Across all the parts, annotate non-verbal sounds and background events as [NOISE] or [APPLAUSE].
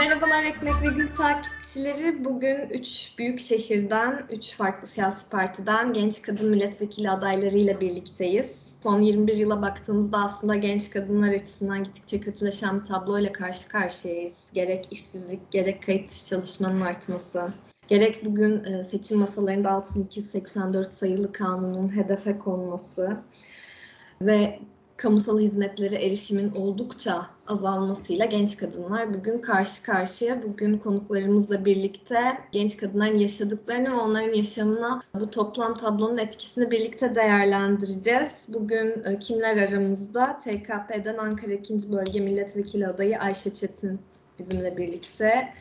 Merhabalar Ekmek ve Gül takipçileri. Bugün üç büyük şehirden, üç farklı siyasi partiden genç kadın milletvekili adaylarıyla birlikteyiz. Son 21 yıla baktığımızda aslında genç kadınlar açısından gittikçe kötüleşen bir tabloyla karşı karşıyayız. Gerek işsizlik, gerek kayıt dışı çalışmanın artması, gerek bugün e, seçim masalarında 6284 sayılı kanunun hedefe konması ve kamusal hizmetlere erişimin oldukça azalmasıyla genç kadınlar bugün karşı karşıya. Bugün konuklarımızla birlikte genç kadınların yaşadıklarını ve onların yaşamına bu toplam tablonun etkisini birlikte değerlendireceğiz. Bugün e, kimler aramızda? TKP'den Ankara 2. Bölge Milletvekili adayı Ayşe Çetin bizimle birlikte.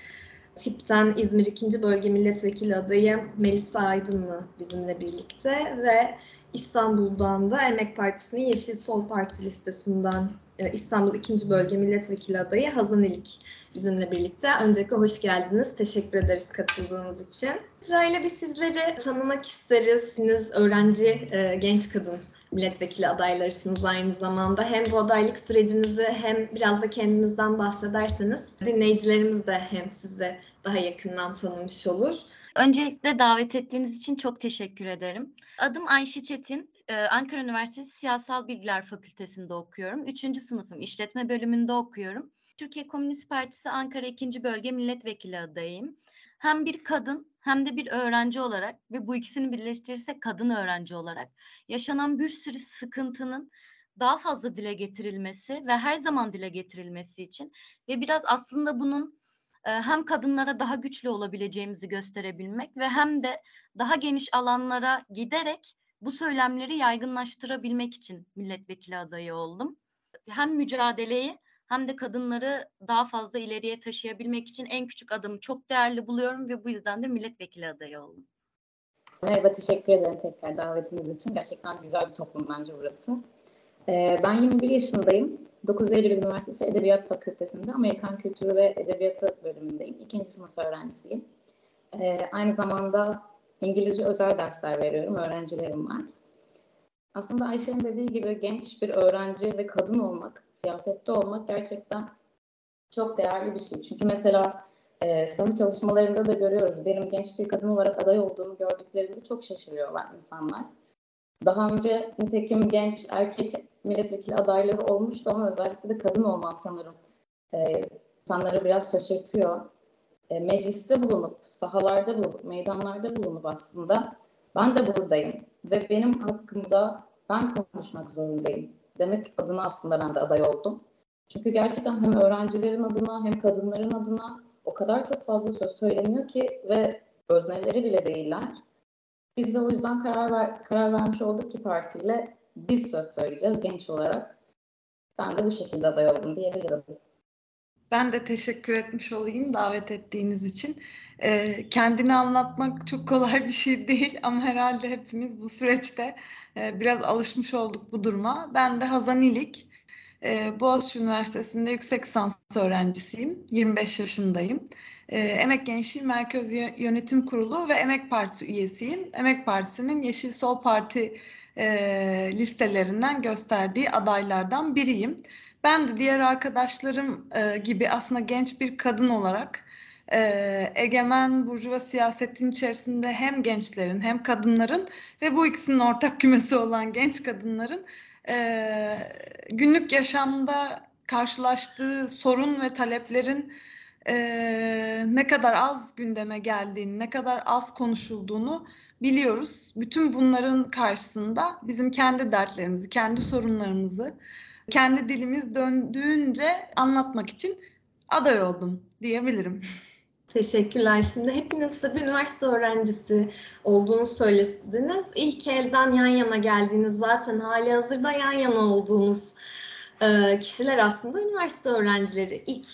TİP'ten İzmir 2. Bölge Milletvekili adayı Melisa Aydınlı bizimle birlikte ve İstanbul'dan da Emek Partisi'nin Yeşil Sol Parti listesinden e, İstanbul 2. Bölge Milletvekili adayı Hazan İlik bizimle birlikte. Öncelikle hoş geldiniz. Teşekkür ederiz katıldığınız için. Sırayla bir sizleri tanımak isteriz. Siz öğrenci, e, genç kadın milletvekili adaylarısınız aynı zamanda. Hem bu adaylık sürecinizi hem biraz da kendinizden bahsederseniz dinleyicilerimiz de hem sizi daha yakından tanımış olur. Öncelikle davet ettiğiniz için çok teşekkür ederim. Adım Ayşe Çetin. Ee, Ankara Üniversitesi Siyasal Bilgiler Fakültesi'nde okuyorum. Üçüncü sınıfım işletme bölümünde okuyorum. Türkiye Komünist Partisi Ankara 2. Bölge Milletvekili adayıyım. Hem bir kadın hem de bir öğrenci olarak ve bu ikisini birleştirirsek kadın öğrenci olarak yaşanan bir sürü sıkıntının daha fazla dile getirilmesi ve her zaman dile getirilmesi için ve biraz aslında bunun hem kadınlara daha güçlü olabileceğimizi gösterebilmek ve hem de daha geniş alanlara giderek bu söylemleri yaygınlaştırabilmek için milletvekili adayı oldum. Hem mücadeleyi hem de kadınları daha fazla ileriye taşıyabilmek için en küçük adımı çok değerli buluyorum ve bu yüzden de milletvekili adayı oldum. Merhaba, teşekkür ederim tekrar davetiniz için. Gerçekten güzel bir toplum bence burası. Ben 21 yaşındayım. 9 Eylül Üniversitesi Edebiyat Fakültesi'nde Amerikan Kültürü ve Edebiyatı bölümündeyim. İkinci sınıf öğrencisiyim. Ee, aynı zamanda İngilizce özel dersler veriyorum. Öğrencilerim var. Aslında Ayşe'nin dediği gibi genç bir öğrenci ve kadın olmak, siyasette olmak gerçekten çok değerli bir şey. Çünkü mesela e, saha çalışmalarında da görüyoruz. Benim genç bir kadın olarak aday olduğumu gördüklerinde çok şaşırıyorlar insanlar. Daha önce nitekim genç erkek milletvekili adayları olmuştu ama özellikle de kadın olmam sanırım e, insanları biraz şaşırtıyor. E, mecliste bulunup, sahalarda bulunup, meydanlarda bulunup aslında ben de buradayım ve benim hakkımda ben konuşmak zorundayım demek adına aslında ben de aday oldum. Çünkü gerçekten hem öğrencilerin adına hem kadınların adına o kadar çok fazla söz söyleniyor ki ve özneleri bile değiller. Biz de o yüzden karar ver, karar vermiş olduk ki partiyle biz söz söyleyeceğiz genç olarak. Ben de bu şekilde aday oldum diyebilirim. Ben de teşekkür etmiş olayım davet ettiğiniz için. Ee, kendini anlatmak çok kolay bir şey değil [LAUGHS] ama herhalde hepimiz bu süreçte e, biraz alışmış olduk bu duruma. Ben de Hazan İlik, e, Boğaziçi Üniversitesi'nde yüksek lisans öğrencisiyim. 25 yaşındayım. E, Emek Gençliği Merkez Yönetim Kurulu ve Emek Partisi üyesiyim. Emek Partisi'nin Yeşil Sol Parti e, listelerinden gösterdiği adaylardan biriyim. Ben de diğer arkadaşlarım e, gibi aslında genç bir kadın olarak e, egemen burjuva siyasetin içerisinde hem gençlerin hem kadınların ve bu ikisinin ortak kümesi olan genç kadınların e, günlük yaşamda karşılaştığı sorun ve taleplerin e, ne kadar az gündeme geldiğini, ne kadar az konuşulduğunu biliyoruz. Bütün bunların karşısında bizim kendi dertlerimizi, kendi sorunlarımızı, kendi dilimiz döndüğünce anlatmak için aday oldum diyebilirim. Teşekkürler. Şimdi hepiniz tabii üniversite öğrencisi olduğunu söylediniz. İlk elden yan yana geldiğiniz zaten hali hazırda yan yana olduğunuz kişiler aslında üniversite öğrencileri. İlk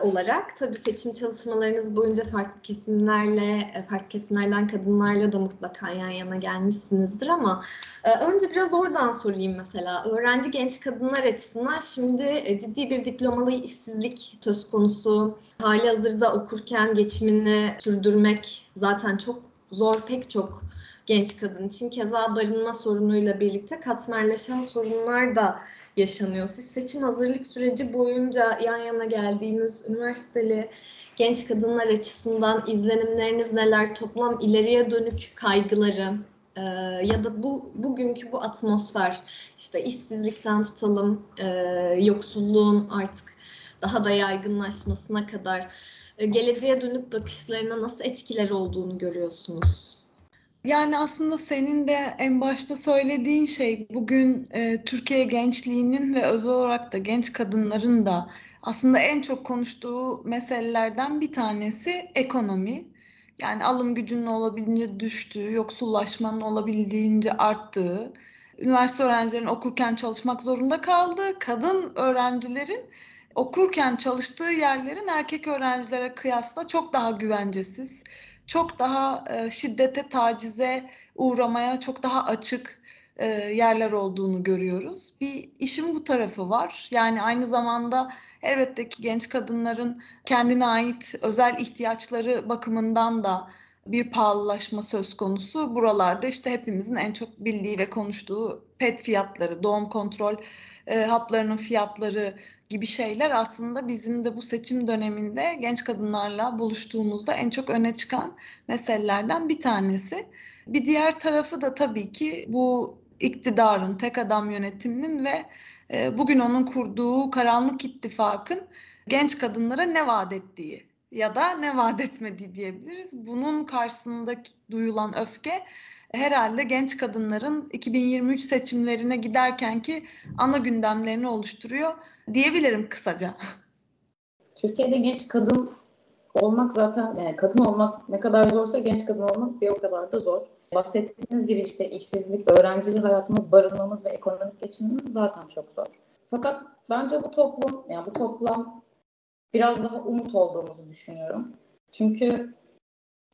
olarak tabii seçim çalışmalarınız boyunca farklı kesimlerle, e, farklı kesimlerden kadınlarla da mutlaka yan yana gelmişsinizdir ama e, önce biraz oradan sorayım mesela. Öğrenci genç kadınlar açısından şimdi ciddi bir diplomalı işsizlik söz konusu. Hali hazırda okurken geçimini sürdürmek zaten çok zor pek çok genç kadın için. Keza barınma sorunuyla birlikte katmerleşen sorunlar da yaşanıyor. Siz seçim hazırlık süreci boyunca yan yana geldiğiniz üniversiteli genç kadınlar açısından izlenimleriniz neler? Toplam ileriye dönük kaygıları e, ya da bu bugünkü bu atmosfer işte işsizlikten tutalım e, yoksulluğun artık daha da yaygınlaşmasına kadar e, geleceğe dönük bakışlarına nasıl etkiler olduğunu görüyorsunuz? Yani aslında senin de en başta söylediğin şey bugün e, Türkiye gençliğinin ve özel olarak da genç kadınların da aslında en çok konuştuğu meselelerden bir tanesi ekonomi. Yani alım gücünün olabildiğince düştüğü, yoksullaşmanın olabildiğince arttığı, üniversite öğrencilerinin okurken çalışmak zorunda kaldığı, kadın öğrencilerin okurken çalıştığı yerlerin erkek öğrencilere kıyasla çok daha güvencesiz, çok daha e, şiddete, tacize uğramaya çok daha açık e, yerler olduğunu görüyoruz. Bir işin bu tarafı var. Yani aynı zamanda elbette ki genç kadınların kendine ait özel ihtiyaçları bakımından da bir pahalılaşma söz konusu. Buralarda işte hepimizin en çok bildiği ve konuştuğu pet fiyatları, doğum kontrol e, haplarının fiyatları gibi şeyler aslında bizim de bu seçim döneminde genç kadınlarla buluştuğumuzda en çok öne çıkan meselelerden bir tanesi. Bir diğer tarafı da tabii ki bu iktidarın, tek adam yönetiminin ve e, bugün onun kurduğu karanlık ittifakın genç kadınlara ne vaat ettiği ya da ne vaat etmediği diyebiliriz. Bunun karşısındaki duyulan öfke herhalde genç kadınların 2023 seçimlerine giderken ki ana gündemlerini oluşturuyor diyebilirim kısaca. Türkiye'de genç kadın olmak zaten yani kadın olmak ne kadar zorsa genç kadın olmak bir o kadar da zor. Bahsettiğiniz gibi işte işsizlik, öğrencilik hayatımız, barınmamız ve ekonomik geçimimiz zaten çok zor. Fakat bence bu toplum, yani bu toplam biraz daha umut olduğumuzu düşünüyorum. Çünkü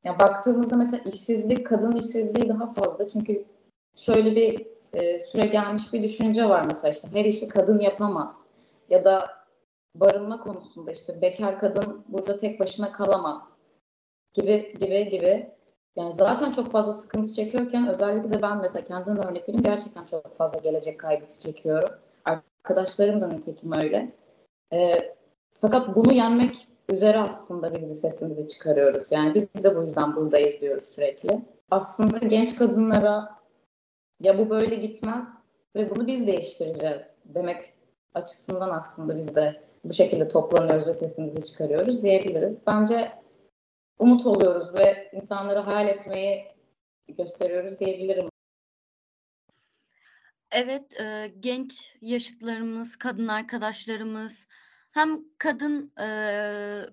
ya baktığımızda mesela işsizlik, kadın işsizliği daha fazla. Çünkü şöyle bir e, süre gelmiş bir düşünce var mesela işte her işi kadın yapamaz. Ya da barınma konusunda işte bekar kadın burada tek başına kalamaz gibi gibi gibi. Yani zaten çok fazla sıkıntı çekiyorken özellikle de ben mesela kendimden örnek vereyim gerçekten çok fazla gelecek kaygısı çekiyorum. Arkadaşlarım da nitekim öyle. E, fakat bunu yenmek üzere aslında biz de sesimizi çıkarıyoruz. Yani biz de bu yüzden buradayız diyoruz sürekli. Aslında genç kadınlara ya bu böyle gitmez ve bunu biz değiştireceğiz demek açısından aslında biz de bu şekilde toplanıyoruz ve sesimizi çıkarıyoruz diyebiliriz. Bence umut oluyoruz ve insanlara hayal etmeyi gösteriyoruz diyebilirim. Evet, e, genç yaşıtlarımız, kadın arkadaşlarımız, hem kadın e,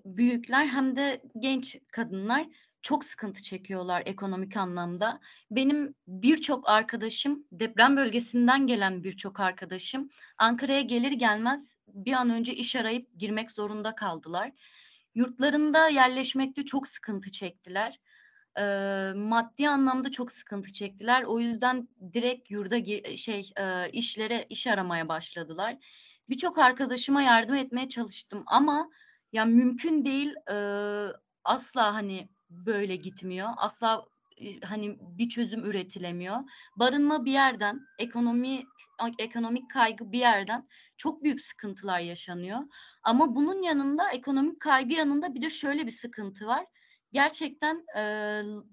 büyükler hem de genç kadınlar çok sıkıntı çekiyorlar ekonomik anlamda. Benim birçok arkadaşım, deprem bölgesinden gelen birçok arkadaşım Ankara'ya gelir gelmez bir an önce iş arayıp girmek zorunda kaldılar. Yurtlarında yerleşmekte çok sıkıntı çektiler. E, maddi anlamda çok sıkıntı çektiler. O yüzden direkt yurda şey e, işlere iş aramaya başladılar birçok arkadaşıma yardım etmeye çalıştım ama ya mümkün değil e, asla hani böyle gitmiyor. Asla e, hani bir çözüm üretilemiyor. Barınma bir yerden, ekonomi ekonomik kaygı bir yerden çok büyük sıkıntılar yaşanıyor. Ama bunun yanında ekonomik kaygı yanında bir de şöyle bir sıkıntı var. Gerçekten e,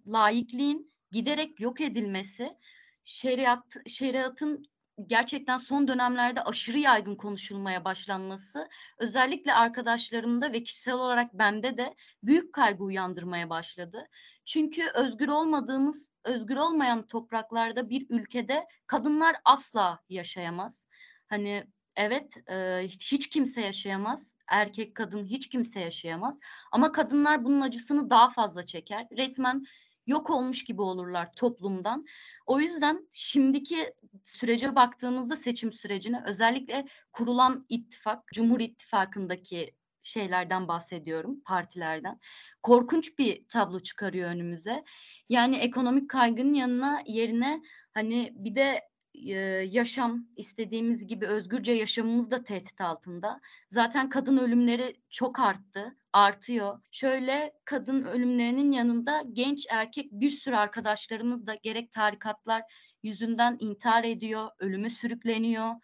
laikliğin giderek yok edilmesi, şeriat şeriatın gerçekten son dönemlerde aşırı yaygın konuşulmaya başlanması özellikle arkadaşlarımda ve kişisel olarak bende de büyük kaygı uyandırmaya başladı. Çünkü özgür olmadığımız, özgür olmayan topraklarda bir ülkede kadınlar asla yaşayamaz. Hani evet e, hiç kimse yaşayamaz. Erkek, kadın hiç kimse yaşayamaz. Ama kadınlar bunun acısını daha fazla çeker. Resmen yok olmuş gibi olurlar toplumdan. O yüzden şimdiki sürece baktığımızda seçim sürecine özellikle kurulan ittifak, Cumhur İttifakı'ndaki şeylerden bahsediyorum, partilerden. Korkunç bir tablo çıkarıyor önümüze. Yani ekonomik kaygının yanına yerine hani bir de yaşam, istediğimiz gibi özgürce yaşamımız da tehdit altında. Zaten kadın ölümleri çok arttı, artıyor. Şöyle kadın ölümlerinin yanında genç erkek bir sürü arkadaşlarımız da gerek tarikatlar yüzünden intihar ediyor, ölüme sürükleniyor.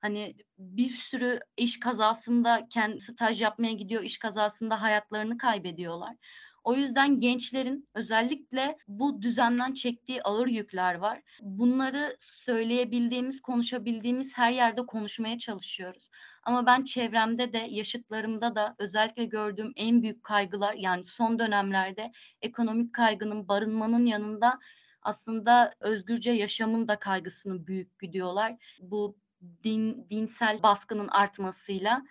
Hani bir sürü iş kazasında kendi staj yapmaya gidiyor, iş kazasında hayatlarını kaybediyorlar. O yüzden gençlerin özellikle bu düzenden çektiği ağır yükler var. Bunları söyleyebildiğimiz, konuşabildiğimiz her yerde konuşmaya çalışıyoruz. Ama ben çevremde de, yaşıtlarımda da özellikle gördüğüm en büyük kaygılar yani son dönemlerde ekonomik kaygının, barınmanın yanında aslında özgürce yaşamın da kaygısını büyük gidiyorlar. Bu din, dinsel baskının artmasıyla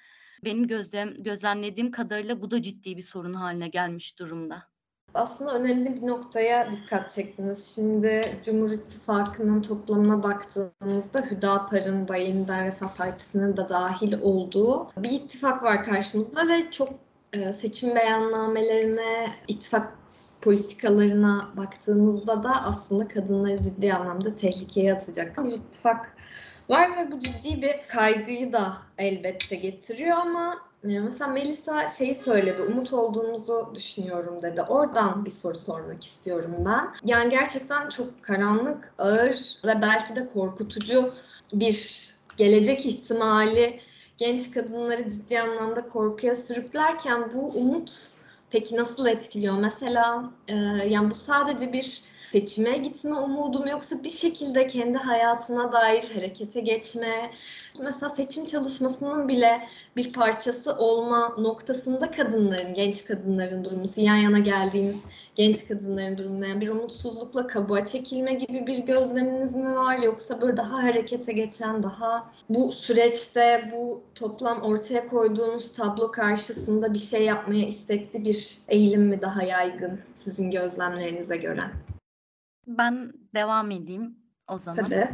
benim gözlem, gözlemlediğim kadarıyla bu da ciddi bir sorun haline gelmiş durumda. Aslında önemli bir noktaya dikkat çektiniz. Şimdi Cumhur İttifakı'nın toplamına baktığımızda Hüdapar'ın da Yeniden Refah Partisi'nin de dahil olduğu bir ittifak var karşımızda ve çok e, seçim beyannamelerine, ittifak politikalarına baktığımızda da aslında kadınları ciddi anlamda tehlikeye atacak bir ittifak var ve bu ciddi bir kaygıyı da elbette getiriyor ama e, mesela Melisa şeyi söyledi, umut olduğumuzu düşünüyorum dedi. Oradan bir soru sormak istiyorum ben. Yani gerçekten çok karanlık, ağır ve belki de korkutucu bir gelecek ihtimali genç kadınları ciddi anlamda korkuya sürüklerken bu umut peki nasıl etkiliyor? Mesela e, yani bu sadece bir seçime gitme umudum yoksa bir şekilde kendi hayatına dair harekete geçme, mesela seçim çalışmasının bile bir parçası olma noktasında kadınların, genç kadınların durumu, yan yana geldiğimiz genç kadınların durumunda yani bir umutsuzlukla kabuğa çekilme gibi bir gözleminiz mi var yoksa böyle daha harekete geçen, daha bu süreçte bu toplam ortaya koyduğunuz tablo karşısında bir şey yapmaya istekli bir eğilim mi daha yaygın sizin gözlemlerinize göre? Ben devam edeyim o zaman. Tabii.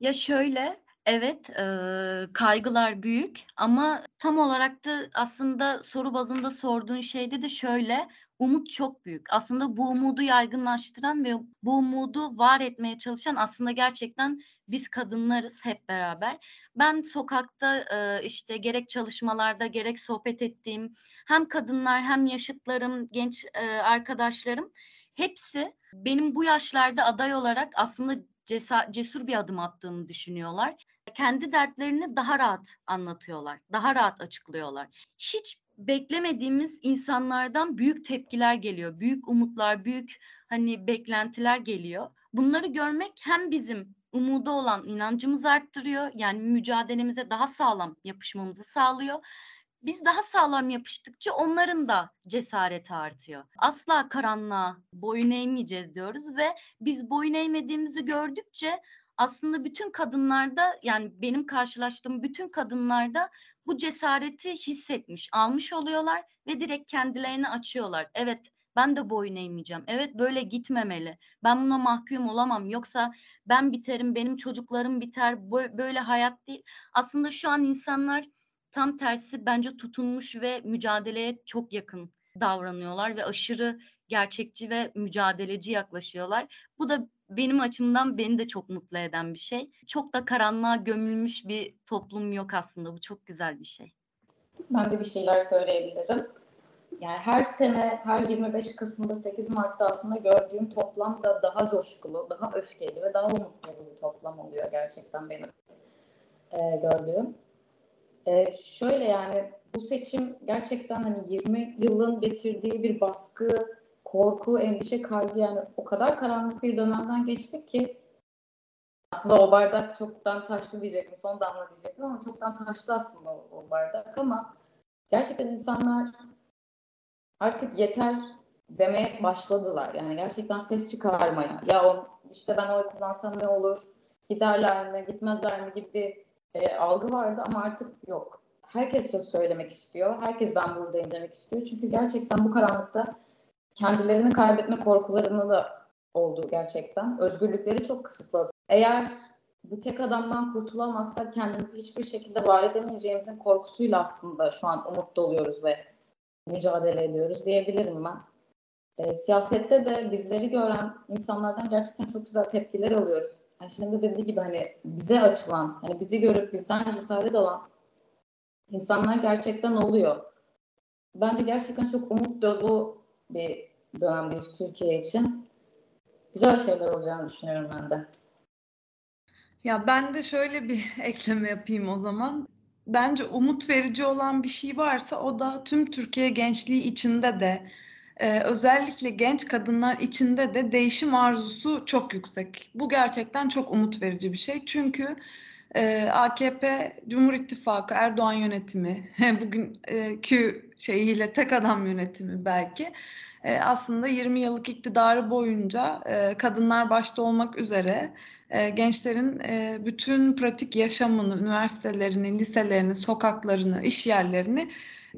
Ya şöyle, evet, eee, kaygılar büyük ama tam olarak da aslında soru bazında sorduğun şeyde de şöyle, umut çok büyük. Aslında bu umudu yaygınlaştıran ve bu umudu var etmeye çalışan aslında gerçekten biz kadınlarız hep beraber. Ben sokakta eee, işte gerek çalışmalarda gerek sohbet ettiğim hem kadınlar hem yaşıtlarım, genç eee, arkadaşlarım hepsi benim bu yaşlarda aday olarak aslında cesa- cesur bir adım attığımı düşünüyorlar. Kendi dertlerini daha rahat anlatıyorlar, daha rahat açıklıyorlar. Hiç beklemediğimiz insanlardan büyük tepkiler geliyor, büyük umutlar, büyük hani beklentiler geliyor. Bunları görmek hem bizim umuda olan inancımızı arttırıyor, yani mücadelemize daha sağlam yapışmamızı sağlıyor biz daha sağlam yapıştıkça onların da cesareti artıyor. Asla karanlığa boyun eğmeyeceğiz diyoruz ve biz boyun eğmediğimizi gördükçe aslında bütün kadınlarda yani benim karşılaştığım bütün kadınlarda bu cesareti hissetmiş, almış oluyorlar ve direkt kendilerini açıyorlar. Evet ben de boyun eğmeyeceğim. Evet böyle gitmemeli. Ben buna mahkum olamam. Yoksa ben biterim, benim çocuklarım biter. Böyle hayat değil. Aslında şu an insanlar tam tersi bence tutunmuş ve mücadeleye çok yakın davranıyorlar ve aşırı gerçekçi ve mücadeleci yaklaşıyorlar. Bu da benim açımdan beni de çok mutlu eden bir şey. Çok da karanlığa gömülmüş bir toplum yok aslında. Bu çok güzel bir şey. Ben de bir şeyler söyleyebilirim. Yani her sene, her 25 Kasım'da, 8 Mart'ta aslında gördüğüm toplam da daha coşkulu, daha öfkeli ve daha umutlu bir toplam oluyor gerçekten benim e, gördüğüm. Ee, şöyle yani bu seçim gerçekten hani 20 yılın getirdiği bir baskı, korku, endişe, kaygı yani o kadar karanlık bir dönemden geçtik ki aslında o bardak çoktan taştı diyecektim, son damla diyecektim ama çoktan taştı aslında o, o bardak ama gerçekten insanlar artık yeter demeye başladılar. Yani gerçekten ses çıkarmaya. Ya o, işte ben oy kullansam ne olur? Giderler mi, gitmezler mi gibi e, algı vardı ama artık yok. Herkes söz söylemek istiyor. Herkes ben buradayım demek istiyor. Çünkü gerçekten bu karanlıkta kendilerini kaybetme korkularını da oldu gerçekten. Özgürlükleri çok kısıtladı. Eğer bu tek adamdan kurtulamazsak kendimizi hiçbir şekilde var edemeyeceğimizin korkusuyla aslında şu an umut doluyoruz ve mücadele ediyoruz diyebilirim ben. E, siyasette de bizleri gören insanlardan gerçekten çok güzel tepkiler alıyoruz. De dediği gibi hani bize açılan, hani bizi görüp bizden cesaret alan insanlar gerçekten oluyor. Bence gerçekten çok umut dolu bir dönemdeyiz Türkiye için. Güzel şeyler olacağını düşünüyorum ben de. Ya ben de şöyle bir [LAUGHS] ekleme yapayım o zaman. Bence umut verici olan bir şey varsa o da tüm Türkiye gençliği içinde de e, özellikle genç kadınlar içinde de değişim arzusu çok yüksek. Bu gerçekten çok umut verici bir şey. Çünkü e, AKP, Cumhur İttifakı, Erdoğan yönetimi, [LAUGHS] bugünkü şeyiyle tek adam yönetimi belki e, aslında 20 yıllık iktidarı boyunca e, kadınlar başta olmak üzere e, gençlerin e, bütün pratik yaşamını, üniversitelerini, liselerini, sokaklarını, iş yerlerini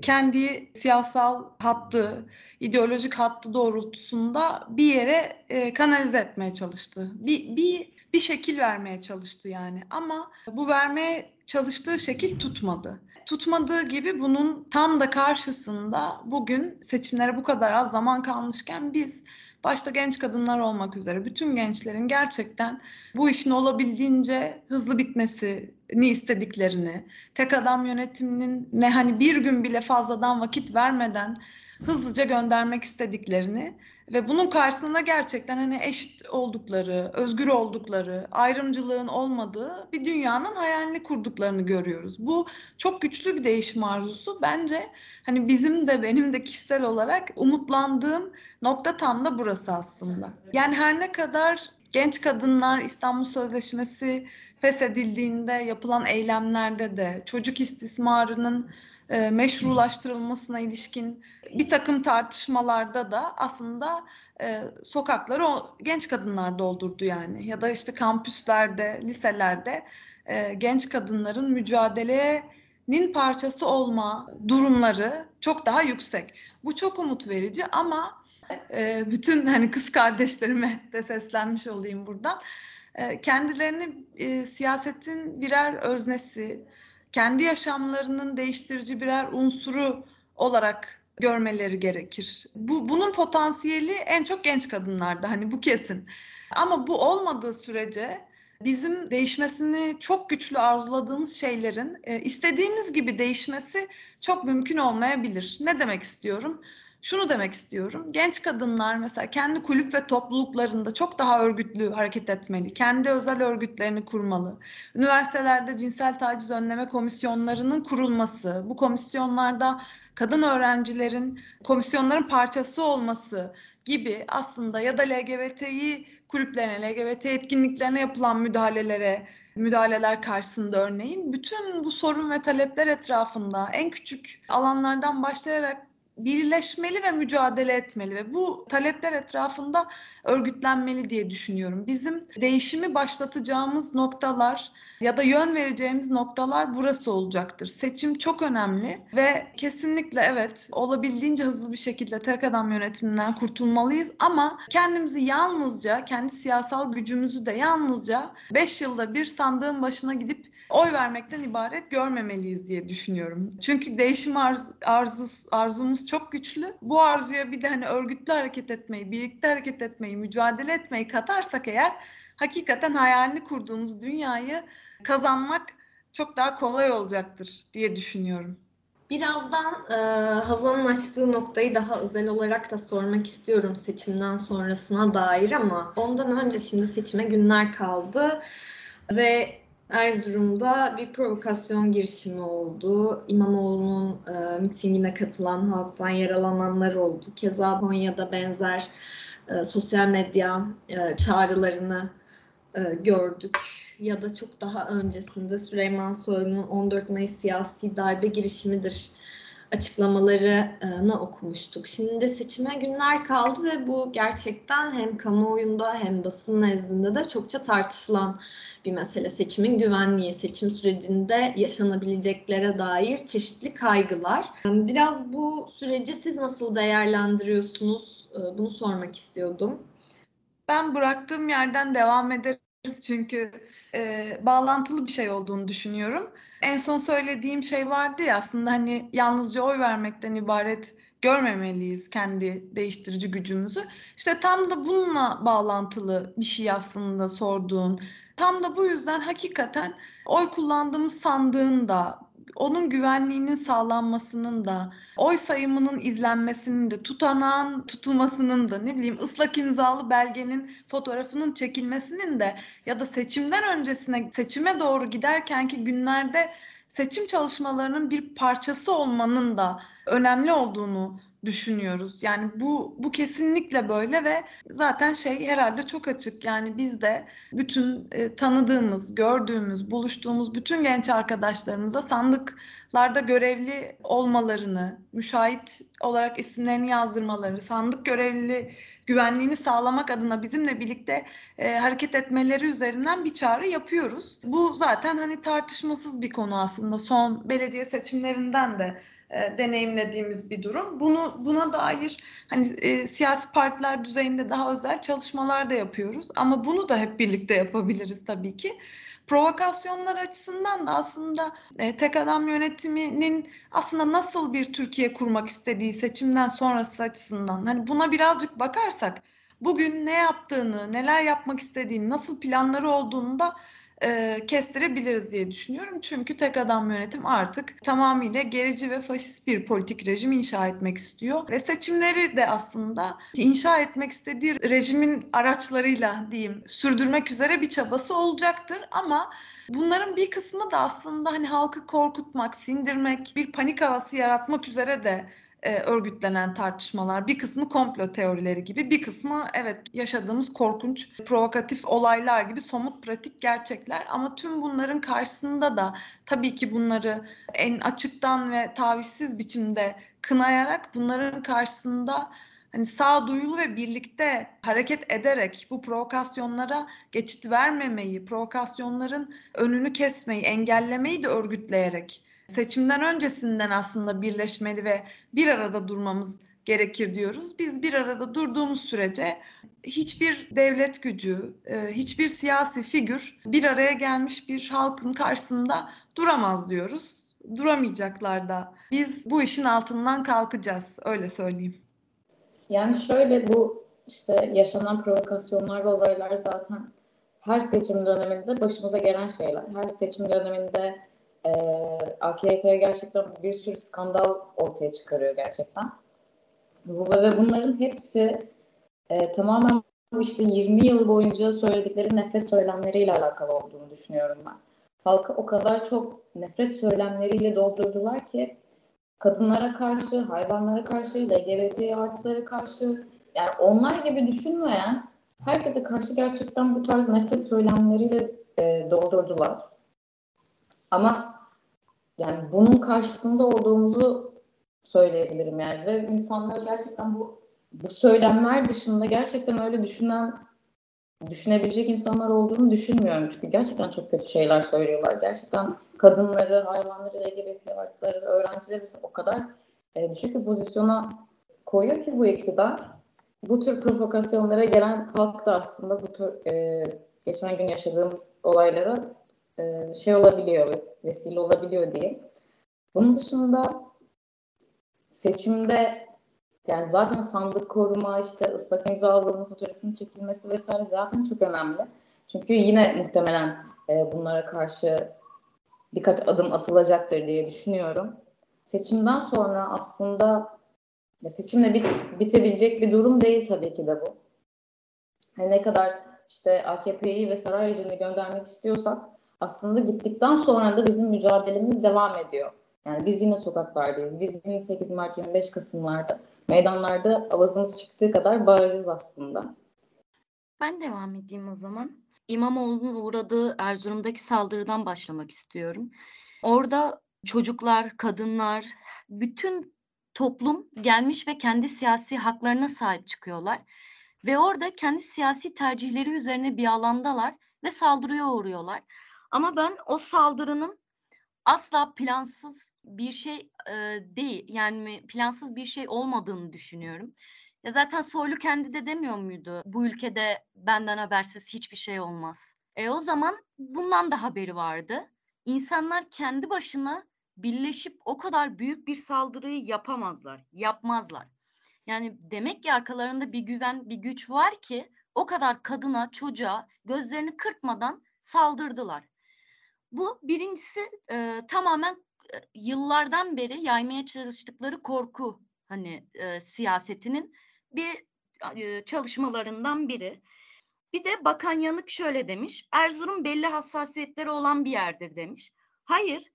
kendi siyasal hattı, ideolojik hattı doğrultusunda bir yere e, kanalize etmeye çalıştı. Bir, bir bir şekil vermeye çalıştı yani. Ama bu vermeye çalıştığı şekil tutmadı. Tutmadığı gibi bunun tam da karşısında bugün seçimlere bu kadar az zaman kalmışken biz başta genç kadınlar olmak üzere bütün gençlerin gerçekten bu işin olabildiğince hızlı bitmesini istediklerini, tek adam yönetiminin ne hani bir gün bile fazladan vakit vermeden hızlıca göndermek istediklerini ve bunun karşısında gerçekten hani eşit oldukları, özgür oldukları, ayrımcılığın olmadığı bir dünyanın hayalini kurduklarını görüyoruz. Bu çok güçlü bir değişim arzusu. Bence hani bizim de benim de kişisel olarak umutlandığım nokta tam da burası aslında. Yani her ne kadar genç kadınlar İstanbul Sözleşmesi feshedildiğinde yapılan eylemlerde de çocuk istismarının e, meşrulaştırılmasına ilişkin bir takım tartışmalarda da aslında e, sokakları o genç kadınlar doldurdu yani ya da işte kampüslerde, liselerde e, genç kadınların mücadelenin parçası olma durumları çok daha yüksek. Bu çok umut verici ama e, bütün hani kız kardeşlerime de seslenmiş olayım buradan. E, kendilerini e, siyasetin birer öznesi, kendi yaşamlarının değiştirici birer unsuru olarak görmeleri gerekir. Bu bunun potansiyeli en çok genç kadınlarda hani bu kesin. Ama bu olmadığı sürece bizim değişmesini çok güçlü arzuladığımız şeylerin e, istediğimiz gibi değişmesi çok mümkün olmayabilir. Ne demek istiyorum? Şunu demek istiyorum. Genç kadınlar mesela kendi kulüp ve topluluklarında çok daha örgütlü hareket etmeli. Kendi özel örgütlerini kurmalı. Üniversitelerde cinsel taciz önleme komisyonlarının kurulması, bu komisyonlarda kadın öğrencilerin komisyonların parçası olması gibi aslında ya da LGBTİ kulüplerine, LGBT etkinliklerine yapılan müdahalelere, müdahaleler karşısında örneğin bütün bu sorun ve talepler etrafında en küçük alanlardan başlayarak birleşmeli ve mücadele etmeli ve bu talepler etrafında örgütlenmeli diye düşünüyorum. Bizim değişimi başlatacağımız noktalar ya da yön vereceğimiz noktalar burası olacaktır. Seçim çok önemli ve kesinlikle evet olabildiğince hızlı bir şekilde tek adam yönetiminden kurtulmalıyız ama kendimizi yalnızca, kendi siyasal gücümüzü de yalnızca 5 yılda bir sandığın başına gidip oy vermekten ibaret görmemeliyiz diye düşünüyorum. Çünkü değişim arz, arzus, arzumuz çok güçlü. Bu arzuya bir de hani örgütlü hareket etmeyi, birlikte hareket etmeyi, mücadele etmeyi katarsak eğer hakikaten hayalini kurduğumuz dünyayı kazanmak çok daha kolay olacaktır diye düşünüyorum. Birazdan e, Hazal'ın açtığı noktayı daha özel olarak da sormak istiyorum seçimden sonrasına dair ama ondan önce şimdi seçime günler kaldı ve Erzurum'da bir provokasyon girişimi oldu. İmamoğlu'nun e, mitingine katılan halktan yaralananlar oldu. Keza Konya'da benzer e, sosyal medya e, çağrılarını e, gördük. Ya da çok daha öncesinde Süleyman Soylu'nun 14 Mayıs siyasi darbe girişimidir açıklamalarını okumuştuk. Şimdi de seçime günler kaldı ve bu gerçekten hem kamuoyunda hem basın nezdinde de çokça tartışılan bir mesele. Seçimin güvenliği, seçim sürecinde yaşanabileceklere dair çeşitli kaygılar. Biraz bu süreci siz nasıl değerlendiriyorsunuz? Bunu sormak istiyordum. Ben bıraktığım yerden devam ederim çünkü e, bağlantılı bir şey olduğunu düşünüyorum. En son söylediğim şey vardı ya aslında hani yalnızca oy vermekten ibaret görmemeliyiz kendi değiştirici gücümüzü. İşte tam da bununla bağlantılı bir şey aslında sorduğun. Tam da bu yüzden hakikaten oy kullandığımız sandığın da onun güvenliğinin sağlanmasının da, oy sayımının izlenmesinin de, tutanağın tutulmasının da, ne bileyim ıslak imzalı belgenin fotoğrafının çekilmesinin de ya da seçimden öncesine, seçime doğru giderkenki günlerde seçim çalışmalarının bir parçası olmanın da önemli olduğunu düşünüyoruz. Yani bu bu kesinlikle böyle ve zaten şey herhalde çok açık. Yani biz de bütün e, tanıdığımız, gördüğümüz, buluştuğumuz bütün genç arkadaşlarımıza sandıklarda görevli olmalarını, müşahit olarak isimlerini yazdırmaları, sandık görevli güvenliğini sağlamak adına bizimle birlikte e, hareket etmeleri üzerinden bir çağrı yapıyoruz. Bu zaten hani tartışmasız bir konu aslında. Son belediye seçimlerinden de e, deneyimlediğimiz bir durum. Bunu buna dair hani e, siyasi partiler düzeyinde daha özel çalışmalar da yapıyoruz ama bunu da hep birlikte yapabiliriz tabii ki. Provokasyonlar açısından da aslında e, tek adam yönetiminin aslında nasıl bir Türkiye kurmak istediği seçimden sonrası açısından hani buna birazcık bakarsak bugün ne yaptığını, neler yapmak istediğini, nasıl planları olduğunu da e, kestirebiliriz diye düşünüyorum. Çünkü tek adam yönetim artık tamamıyla gerici ve faşist bir politik rejim inşa etmek istiyor. Ve seçimleri de aslında inşa etmek istediği rejimin araçlarıyla diyeyim sürdürmek üzere bir çabası olacaktır. Ama bunların bir kısmı da aslında hani halkı korkutmak, sindirmek, bir panik havası yaratmak üzere de e, örgütlenen tartışmalar. Bir kısmı komplo teorileri gibi, bir kısmı evet yaşadığımız korkunç, provokatif olaylar gibi somut pratik gerçekler. Ama tüm bunların karşısında da tabii ki bunları en açıktan ve tavizsiz biçimde kınayarak bunların karşısında hani sağduyulu ve birlikte hareket ederek bu provokasyonlara geçit vermemeyi, provokasyonların önünü kesmeyi, engellemeyi de örgütleyerek seçimden öncesinden aslında birleşmeli ve bir arada durmamız gerekir diyoruz. Biz bir arada durduğumuz sürece hiçbir devlet gücü, e, hiçbir siyasi figür bir araya gelmiş bir halkın karşısında duramaz diyoruz. Duramayacaklar da. Biz bu işin altından kalkacağız, öyle söyleyeyim. Yani şöyle bu işte yaşanan provokasyonlar ve olaylar zaten her seçim döneminde başımıza gelen şeyler. Her seçim döneminde e, AKP gerçekten bir sürü skandal ortaya çıkarıyor gerçekten. Ve bunların hepsi e, tamamen işte 20 yıl boyunca söyledikleri nefret söylemleriyle alakalı olduğunu düşünüyorum ben. Halkı o kadar çok nefret söylemleriyle doldurdular ki kadınlara karşı, hayvanlara karşı, LGBT artılara karşı yani onlar gibi düşünmeyen herkese karşı gerçekten bu tarz nefret söylemleriyle e, doldurdular. Ama yani bunun karşısında olduğumuzu söyleyebilirim yani ve insanlar gerçekten bu bu söylemler dışında gerçekten öyle düşünen düşünebilecek insanlar olduğunu düşünmüyorum. Çünkü gerçekten çok kötü şeyler söylüyorlar. Gerçekten kadınları, hayvanları, LGBT artıları, öğrencileri o kadar e, düşük bir pozisyona koyuyor ki bu iktidar. Bu tür provokasyonlara gelen halk da aslında bu tür e, geçen gün yaşadığımız olaylara e, şey olabiliyor, vesile olabiliyor diye. Bunun dışında seçimde yani zaten sandık koruma, işte ıslak imzalığının fotoğrafının çekilmesi vesaire zaten çok önemli. Çünkü yine muhtemelen e, bunlara karşı birkaç adım atılacaktır diye düşünüyorum. Seçimden sonra aslında ya seçimle bit, bitebilecek bir durum değil tabii ki de bu. Yani ne kadar işte AKP'yi ve saray rejimini göndermek istiyorsak aslında gittikten sonra da bizim mücadelemiz devam ediyor. Yani biz yine sokaklardayız. Biz yine 8 Mart 25 Kasımlarda meydanlarda avazımız çıktığı kadar bağıracağız aslında. Ben devam edeyim o zaman. İmamoğlu'nun uğradığı Erzurum'daki saldırıdan başlamak istiyorum. Orada çocuklar, kadınlar, bütün toplum gelmiş ve kendi siyasi haklarına sahip çıkıyorlar. Ve orada kendi siyasi tercihleri üzerine bir alandalar ve saldırıya uğruyorlar. Ama ben o saldırının asla plansız bir şey e, değil. Yani plansız bir şey olmadığını düşünüyorum. Ya zaten Soylu kendi de demiyor muydu? Bu ülkede benden habersiz hiçbir şey olmaz. E o zaman bundan da haberi vardı. İnsanlar kendi başına birleşip o kadar büyük bir saldırıyı yapamazlar, yapmazlar. Yani demek ki arkalarında bir güven, bir güç var ki o kadar kadına, çocuğa gözlerini kırpmadan saldırdılar. Bu birincisi e, tamamen e, yıllardan beri yaymaya çalıştıkları korku hani e, siyasetinin bir e, çalışmalarından biri. Bir de Bakan Yanık şöyle demiş. Erzurum belli hassasiyetleri olan bir yerdir demiş. Hayır.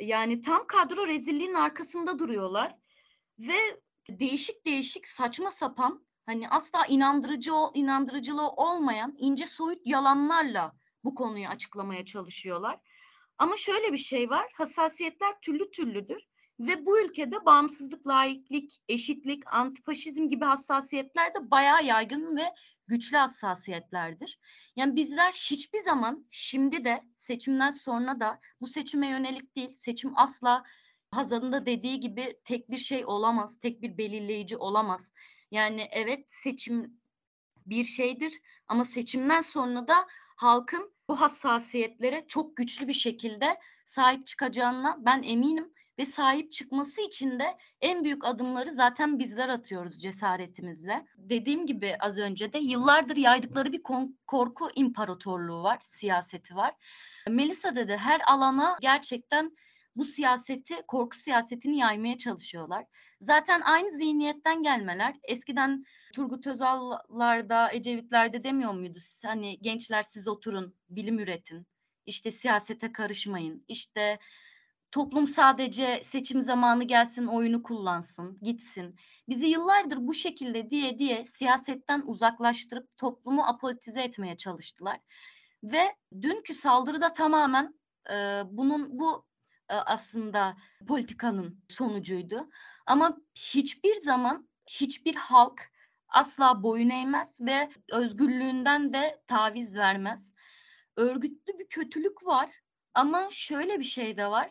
Yani tam kadro rezilliğin arkasında duruyorlar ve değişik değişik saçma sapan hani asla inandırıcı inandırıcılığı olmayan ince soyut yalanlarla bu konuyu açıklamaya çalışıyorlar. Ama şöyle bir şey var. Hassasiyetler türlü türlüdür ve bu ülkede bağımsızlık, laiklik, eşitlik, antifaşizm gibi hassasiyetler de bayağı yaygın ve güçlü hassasiyetlerdir. Yani bizler hiçbir zaman şimdi de seçimden sonra da bu seçime yönelik değil, seçim asla Hazan'ın da dediği gibi tek bir şey olamaz, tek bir belirleyici olamaz. Yani evet seçim bir şeydir ama seçimden sonra da halkın bu hassasiyetlere çok güçlü bir şekilde sahip çıkacağına ben eminim ve sahip çıkması için de en büyük adımları zaten bizler atıyoruz cesaretimizle. Dediğim gibi az önce de yıllardır yaydıkları bir korku imparatorluğu var, siyaseti var. Melisa dedi her alana gerçekten bu siyaseti, korku siyasetini yaymaya çalışıyorlar. Zaten aynı zihniyetten gelmeler. Eskiden Turgut Özal'larda, Ecevitler'de demiyor muydu? Hani gençler siz oturun, bilim üretin. İşte siyasete karışmayın. İşte toplum sadece seçim zamanı gelsin, oyunu kullansın, gitsin. Bizi yıllardır bu şekilde diye diye siyasetten uzaklaştırıp toplumu apolitize etmeye çalıştılar. Ve dünkü saldırıda tamamen e, bunun bu aslında politikanın sonucuydu. Ama hiçbir zaman hiçbir halk asla boyun eğmez ve özgürlüğünden de taviz vermez. Örgütlü bir kötülük var ama şöyle bir şey de var.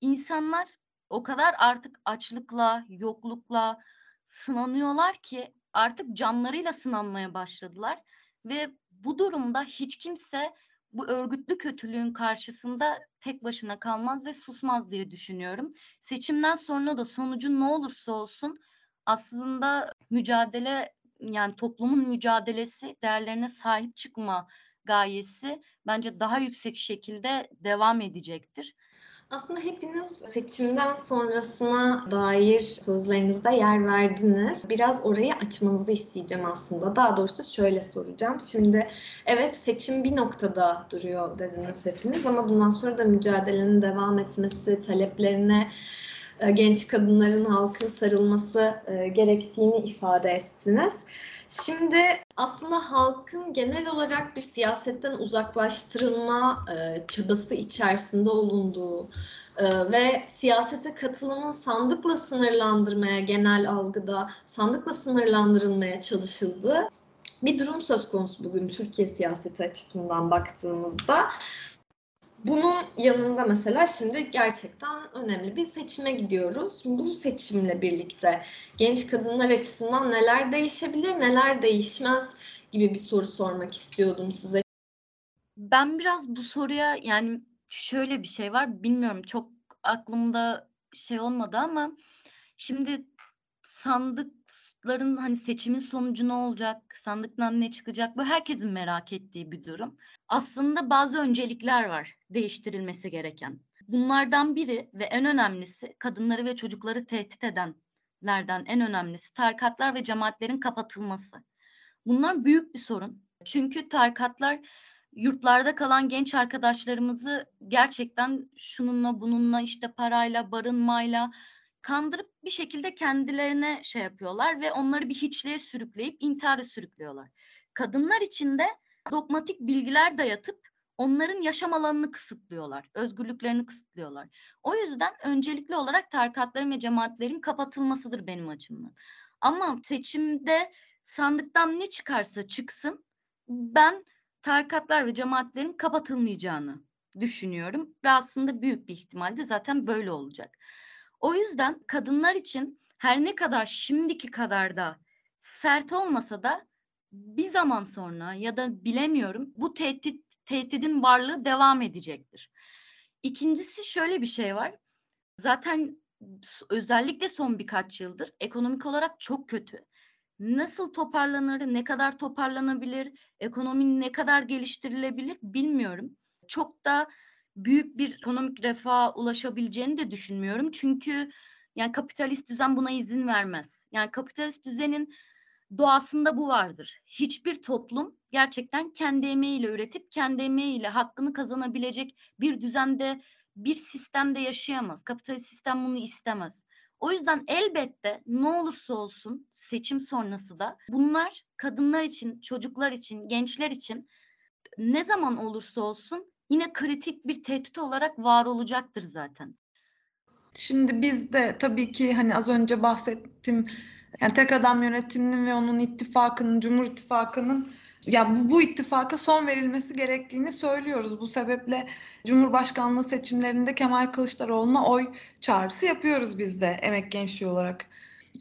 İnsanlar o kadar artık açlıkla, yoklukla sınanıyorlar ki artık canlarıyla sınanmaya başladılar ve bu durumda hiç kimse bu örgütlü kötülüğün karşısında tek başına kalmaz ve susmaz diye düşünüyorum. Seçimden sonra da sonucu ne olursa olsun aslında mücadele yani toplumun mücadelesi değerlerine sahip çıkma gayesi bence daha yüksek şekilde devam edecektir. Aslında hepiniz seçimden sonrasına dair sözlerinizde yer verdiniz. Biraz orayı açmanızı isteyeceğim aslında. Daha doğrusu şöyle soracağım. Şimdi evet seçim bir noktada duruyor dediniz hepiniz ama bundan sonra da mücadelenin devam etmesi, taleplerine e, genç kadınların halkın sarılması e, gerektiğini ifade ettiniz. Şimdi aslında halkın genel olarak bir siyasetten uzaklaştırılma e, çabası içerisinde olunduğu ve siyasete katılımın sandıkla sınırlandırmaya genel algıda sandıkla sınırlandırılmaya çalışıldığı bir durum söz konusu bugün Türkiye siyaseti açısından baktığımızda. Bunun yanında mesela şimdi gerçekten önemli bir seçime gidiyoruz. Şimdi bu seçimle birlikte genç kadınlar açısından neler değişebilir, neler değişmez gibi bir soru sormak istiyordum size. Ben biraz bu soruya yani şöyle bir şey var. Bilmiyorum çok aklımda şey olmadı ama şimdi sandıkların hani seçimin sonucu ne olacak, sandıktan ne çıkacak bu herkesin merak ettiği bir durum. Aslında bazı öncelikler var değiştirilmesi gereken. Bunlardan biri ve en önemlisi kadınları ve çocukları tehdit edenlerden en önemlisi tarikatlar ve cemaatlerin kapatılması. Bunlar büyük bir sorun. Çünkü tarikatlar yurtlarda kalan genç arkadaşlarımızı gerçekten şununla bununla işte parayla, barınmayla kandırıp bir şekilde kendilerine şey yapıyorlar ve onları bir hiçliğe sürükleyip intihara sürüklüyorlar. Kadınlar için de dogmatik bilgiler dayatıp onların yaşam alanını kısıtlıyorlar, özgürlüklerini kısıtlıyorlar. O yüzden öncelikli olarak tarikatların ve cemaatlerin kapatılmasıdır benim açımdan. Ama seçimde sandıktan ne çıkarsa çıksın ben tarikatlar ve cemaatlerin kapatılmayacağını düşünüyorum ve aslında büyük bir ihtimalle zaten böyle olacak. O yüzden kadınlar için her ne kadar şimdiki kadar da sert olmasa da bir zaman sonra ya da bilemiyorum bu tehdit tehdidin varlığı devam edecektir. İkincisi şöyle bir şey var. Zaten özellikle son birkaç yıldır ekonomik olarak çok kötü. Nasıl toparlanır, ne kadar toparlanabilir, ekonomi ne kadar geliştirilebilir bilmiyorum. Çok da büyük bir ekonomik refaha ulaşabileceğini de düşünmüyorum. Çünkü yani kapitalist düzen buna izin vermez. Yani kapitalist düzenin doğasında bu vardır. Hiçbir toplum gerçekten kendi emeğiyle üretip kendi emeğiyle hakkını kazanabilecek bir düzende, bir sistemde yaşayamaz. Kapitalist sistem bunu istemez. O yüzden elbette ne olursa olsun seçim sonrası da bunlar kadınlar için, çocuklar için, gençler için ne zaman olursa olsun yine kritik bir tehdit olarak var olacaktır zaten. Şimdi biz de tabii ki hani az önce bahsettim yani tek adam yönetiminin ve onun ittifakının, Cumhur İttifakı'nın ya bu, bu ittifaka son verilmesi gerektiğini söylüyoruz. Bu sebeple Cumhurbaşkanlığı seçimlerinde Kemal Kılıçdaroğlu'na oy çağrısı yapıyoruz biz de emek gençliği olarak.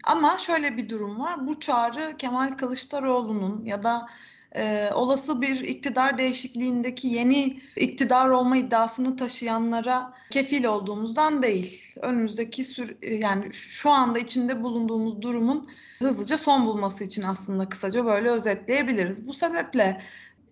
Ama şöyle bir durum var. Bu çağrı Kemal Kılıçdaroğlu'nun ya da e, olası bir iktidar değişikliğindeki yeni iktidar olma iddiasını taşıyanlara kefil olduğumuzdan değil. Önümüzdeki sür e, yani şu anda içinde bulunduğumuz durumun hızlıca son bulması için aslında kısaca böyle özetleyebiliriz. Bu sebeple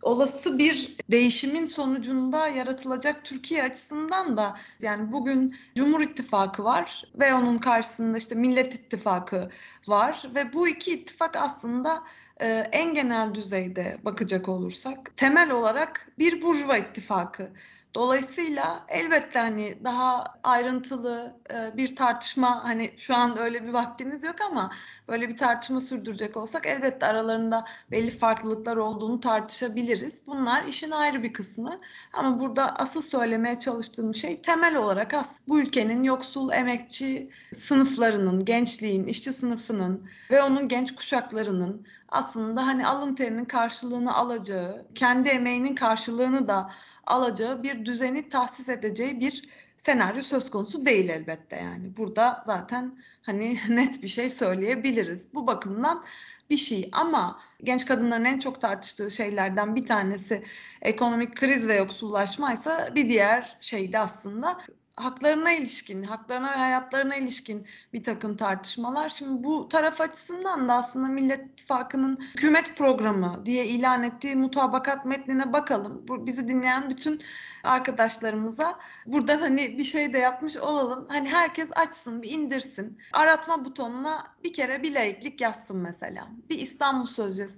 olası bir değişimin sonucunda yaratılacak Türkiye açısından da yani bugün Cumhur İttifakı var ve onun karşısında işte Millet İttifakı var ve bu iki ittifak aslında e, en genel düzeyde bakacak olursak temel olarak bir burjuva ittifakı. Dolayısıyla elbette hani daha ayrıntılı e, bir tartışma hani şu an öyle bir vaktimiz yok ama böyle bir tartışma sürdürecek olsak elbette aralarında belli farklılıklar olduğunu tartışabiliriz. Bunlar işin ayrı bir kısmı ama burada asıl söylemeye çalıştığım şey temel olarak as bu ülkenin yoksul emekçi sınıflarının, gençliğin, işçi sınıfının ve onun genç kuşaklarının aslında hani alın terinin karşılığını alacağı, kendi emeğinin karşılığını da alacağı bir düzeni tahsis edeceği bir senaryo söz konusu değil elbette yani. Burada zaten hani [LAUGHS] net bir şey söyleyebiliriz. Bu bakımdan bir şey ama genç kadınların en çok tartıştığı şeylerden bir tanesi ekonomik kriz ve yoksullaşmaysa bir diğer şey de aslında haklarına ilişkin, haklarına ve hayatlarına ilişkin bir takım tartışmalar. Şimdi bu taraf açısından da aslında Millet İttifakı'nın hükümet programı diye ilan ettiği mutabakat metnine bakalım. Bu, bizi dinleyen bütün arkadaşlarımıza buradan hani bir şey de yapmış olalım. Hani herkes açsın, bir indirsin. Aratma butonuna bir kere bir laiklik yazsın mesela. Bir İstanbul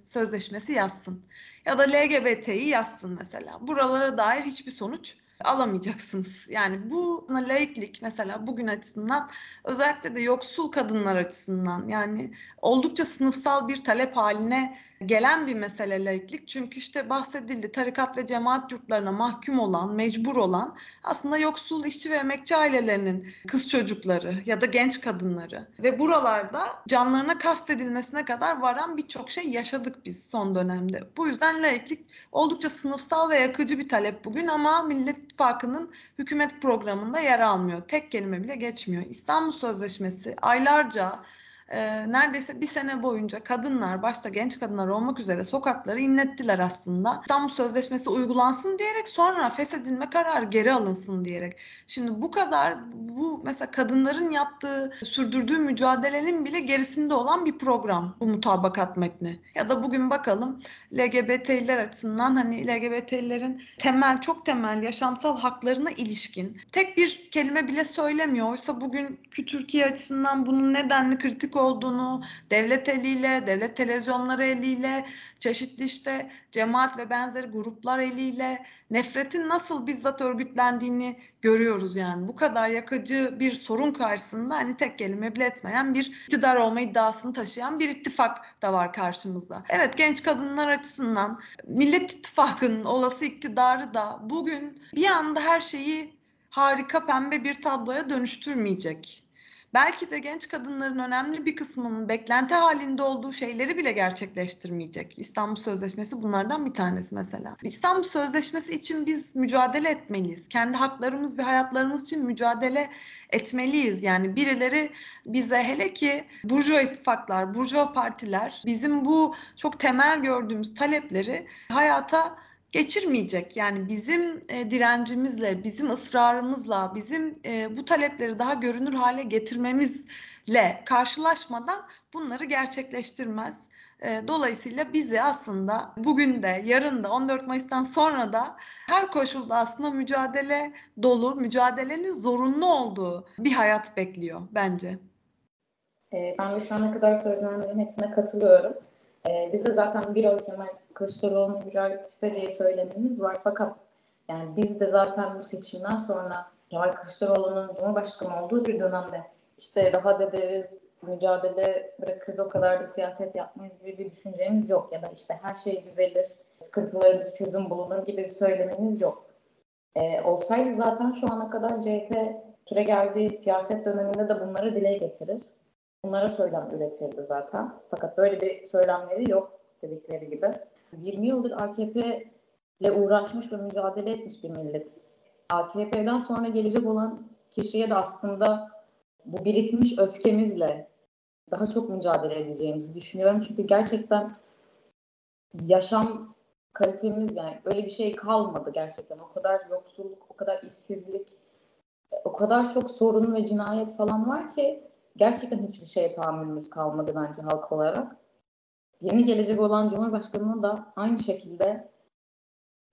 Sözleşmesi yazsın. Ya da LGBT'yi yazsın mesela. Buralara dair hiçbir sonuç alamayacaksınız. Yani bu laiklik mesela bugün açısından özellikle de yoksul kadınlar açısından yani oldukça sınıfsal bir talep haline gelen bir mesele laiklik. Çünkü işte bahsedildi tarikat ve cemaat yurtlarına mahkum olan, mecbur olan aslında yoksul işçi ve emekçi ailelerinin kız çocukları ya da genç kadınları ve buralarda canlarına kastedilmesine kadar varan birçok şey yaşadık biz son dönemde. Bu yüzden laiklik oldukça sınıfsal ve yakıcı bir talep bugün ama Millet İttifakı'nın hükümet programında yer almıyor. Tek kelime bile geçmiyor. İstanbul Sözleşmesi aylarca e, neredeyse bir sene boyunca kadınlar, başta genç kadınlar olmak üzere sokakları inlettiler aslında. İstanbul Sözleşmesi uygulansın diyerek sonra feshedilme kararı geri alınsın diyerek. Şimdi bu kadar bu mesela kadınların yaptığı, sürdürdüğü mücadelenin bile gerisinde olan bir program bu mutabakat metni. Ya da bugün bakalım LGBT'liler açısından hani LGBT'lilerin temel, çok temel yaşamsal haklarına ilişkin tek bir kelime bile söylemiyor. Oysa bugünkü Türkiye açısından bunun nedenli kritik olduğunu, devlet eliyle, devlet televizyonları eliyle, çeşitli işte cemaat ve benzeri gruplar eliyle nefretin nasıl bizzat örgütlendiğini görüyoruz yani. Bu kadar yakıcı bir sorun karşısında hani tek kelime bile etmeyen bir iktidar olma iddiasını taşıyan bir ittifak da var karşımızda. Evet genç kadınlar açısından Millet İttifakı'nın olası iktidarı da bugün bir anda her şeyi harika pembe bir tabloya dönüştürmeyecek belki de genç kadınların önemli bir kısmının beklenti halinde olduğu şeyleri bile gerçekleştirmeyecek. İstanbul Sözleşmesi bunlardan bir tanesi mesela. İstanbul Sözleşmesi için biz mücadele etmeliyiz. Kendi haklarımız ve hayatlarımız için mücadele etmeliyiz. Yani birileri bize hele ki burjuva ittifaklar, burjuva partiler bizim bu çok temel gördüğümüz talepleri hayata geçirmeyecek. Yani bizim e, direncimizle, bizim ısrarımızla, bizim e, bu talepleri daha görünür hale getirmemizle karşılaşmadan bunları gerçekleştirmez. E, dolayısıyla bizi aslında bugün de, yarın da, 14 Mayıs'tan sonra da her koşulda aslında mücadele dolu, mücadelenin zorunlu olduğu bir hayat bekliyor bence. E, ben de şu ana kadar söylenenlerin hepsine katılıyorum. E, biz de zaten bir oy Kemal Kılıçdaroğlu'nun bir oy tipe diye söylememiz var. Fakat yani biz de zaten bu seçimden sonra Kemal Kılıçdaroğlu'nun Cumhurbaşkanı olduğu bir dönemde işte rahat ederiz, mücadele bırakırız o kadar da siyaset yapmayız gibi bir düşüncemiz yok. Ya da işte her şey düzelir, sıkıntılarımız çözüm bulunur gibi bir söylememiz yok. Ee, olsaydı zaten şu ana kadar CHP süre geldiği siyaset döneminde de bunları dile getirir. Bunlara söylem üretirdi zaten. Fakat böyle bir söylemleri yok dedikleri gibi. 20 yıldır AKP ile uğraşmış ve mücadele etmiş bir milletiz. AKP'den sonra gelecek olan kişiye de aslında bu birikmiş öfkemizle daha çok mücadele edeceğimizi düşünüyorum. Çünkü gerçekten yaşam kalitemiz yani öyle bir şey kalmadı gerçekten. O kadar yoksulluk, o kadar işsizlik, o kadar çok sorun ve cinayet falan var ki gerçekten hiçbir şeye tahammülümüz kalmadı bence halk olarak. Yeni gelecek olan Cumhurbaşkanı'nın da aynı şekilde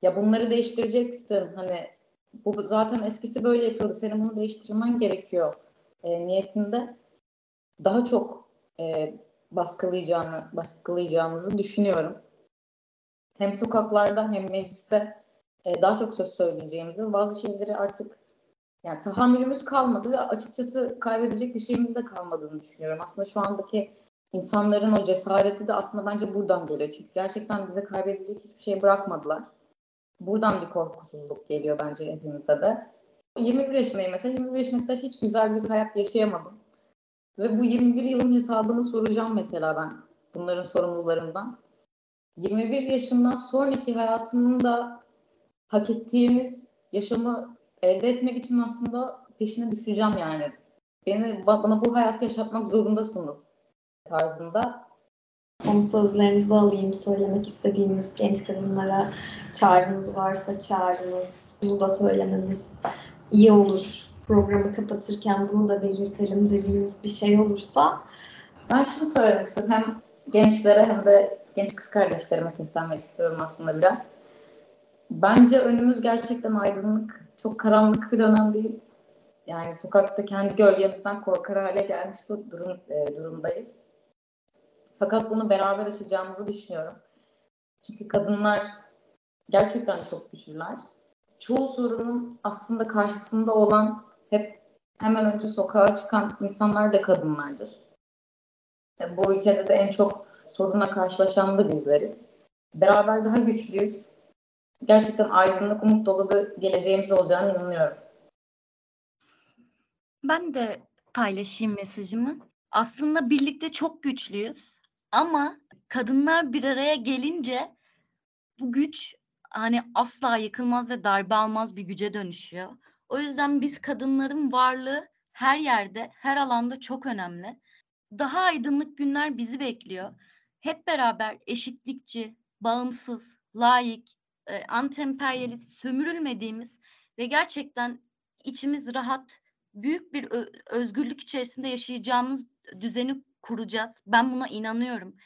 ya bunları değiştireceksin hani bu zaten eskisi böyle yapıyordu senin bunu değiştirmen gerekiyor e, niyetinde daha çok e, baskılayacağını baskılayacağımızı düşünüyorum. Hem sokaklarda hem mecliste e, daha çok söz söyleyeceğimizi bazı şeyleri artık yani tahammülümüz kalmadı ve açıkçası kaybedecek bir şeyimiz de kalmadığını düşünüyorum. Aslında şu andaki insanların o cesareti de aslında bence buradan geliyor. Çünkü gerçekten bize kaybedecek hiçbir şey bırakmadılar. Buradan bir korkusuzluk geliyor bence hepimize de. 21 yaşındayım mesela. 21 yaşında hiç güzel bir hayat yaşayamadım. Ve bu 21 yılın hesabını soracağım mesela ben bunların sorumlularından. 21 yaşından sonraki hayatımın da hak ettiğimiz yaşamı elde etmek için aslında peşine düşeceğim yani. Beni bana bu hayatı yaşatmak zorundasınız tarzında. Son sözlerinizi alayım. Söylemek istediğiniz genç kadınlara çağrınız varsa çağrınız. Bunu da söylememiz iyi olur. Programı kapatırken bunu da belirtelim dediğiniz bir şey olursa. Ben şunu söylemek istiyorum. Hem gençlere hem de genç kız kardeşlerime seslenmek istiyorum aslında biraz. Bence önümüz gerçekten aydınlık. Çok karanlık bir dönemdeyiz. Yani sokakta kendi gölgemizden korkar hale gelmiş bu durum, e, durumdayız. Fakat bunu beraber aşacağımızı düşünüyorum. Çünkü kadınlar gerçekten çok güçlüler. Çoğu sorunun aslında karşısında olan hep hemen önce sokağa çıkan insanlar da kadınlardır. E, bu ülkede de en çok sorunla karşılaşan da bizleriz. Beraber daha güçlüyüz. Gerçekten aydınlık, umut dolu bir geleceğimiz olacağını inanıyorum. Ben de paylaşayım mesajımı. Aslında birlikte çok güçlüyüz ama kadınlar bir araya gelince bu güç hani asla yıkılmaz ve darbe almaz bir güce dönüşüyor. O yüzden biz kadınların varlığı her yerde, her alanda çok önemli. Daha aydınlık günler bizi bekliyor. Hep beraber eşitlikçi, bağımsız, layık, e, antemperyalist, sömürülmediğimiz ve gerçekten içimiz rahat, büyük bir özgürlük içerisinde yaşayacağımız düzeni kuracağız. Ben buna inanıyorum.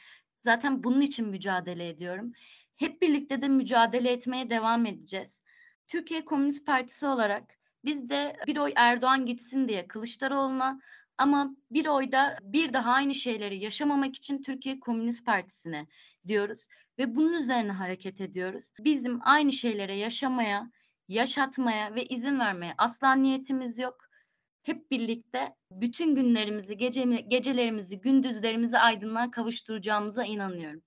Zaten bunun için mücadele ediyorum. Hep birlikte de mücadele etmeye devam edeceğiz. Türkiye Komünist Partisi olarak biz de bir oy Erdoğan gitsin diye Kılıçdaroğlu'na ama bir oyda bir daha aynı şeyleri yaşamamak için Türkiye Komünist Partisi'ne diyoruz ve bunun üzerine hareket ediyoruz. Bizim aynı şeylere yaşamaya, yaşatmaya ve izin vermeye asla niyetimiz yok. Hep birlikte bütün günlerimizi, gece, gecelerimizi, gündüzlerimizi aydınlığa kavuşturacağımıza inanıyorum.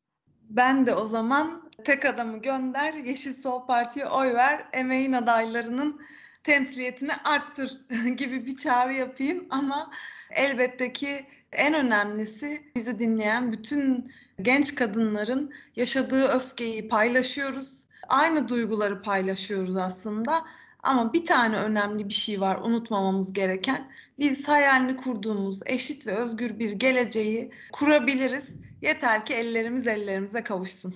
Ben de o zaman tek adamı gönder, Yeşil Sol Parti'ye oy ver, emeğin adaylarının temsiliyetini arttır [LAUGHS] gibi bir çağrı yapayım ama elbette ki en önemlisi bizi dinleyen bütün genç kadınların yaşadığı öfkeyi paylaşıyoruz. Aynı duyguları paylaşıyoruz aslında. Ama bir tane önemli bir şey var unutmamamız gereken. Biz hayalini kurduğumuz eşit ve özgür bir geleceği kurabiliriz. Yeter ki ellerimiz ellerimize kavuşsun.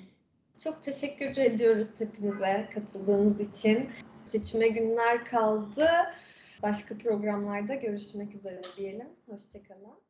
Çok teşekkür ediyoruz hepinize katıldığınız için. Seçime günler kaldı. Başka programlarda görüşmek üzere diyelim. Hoşçakalın.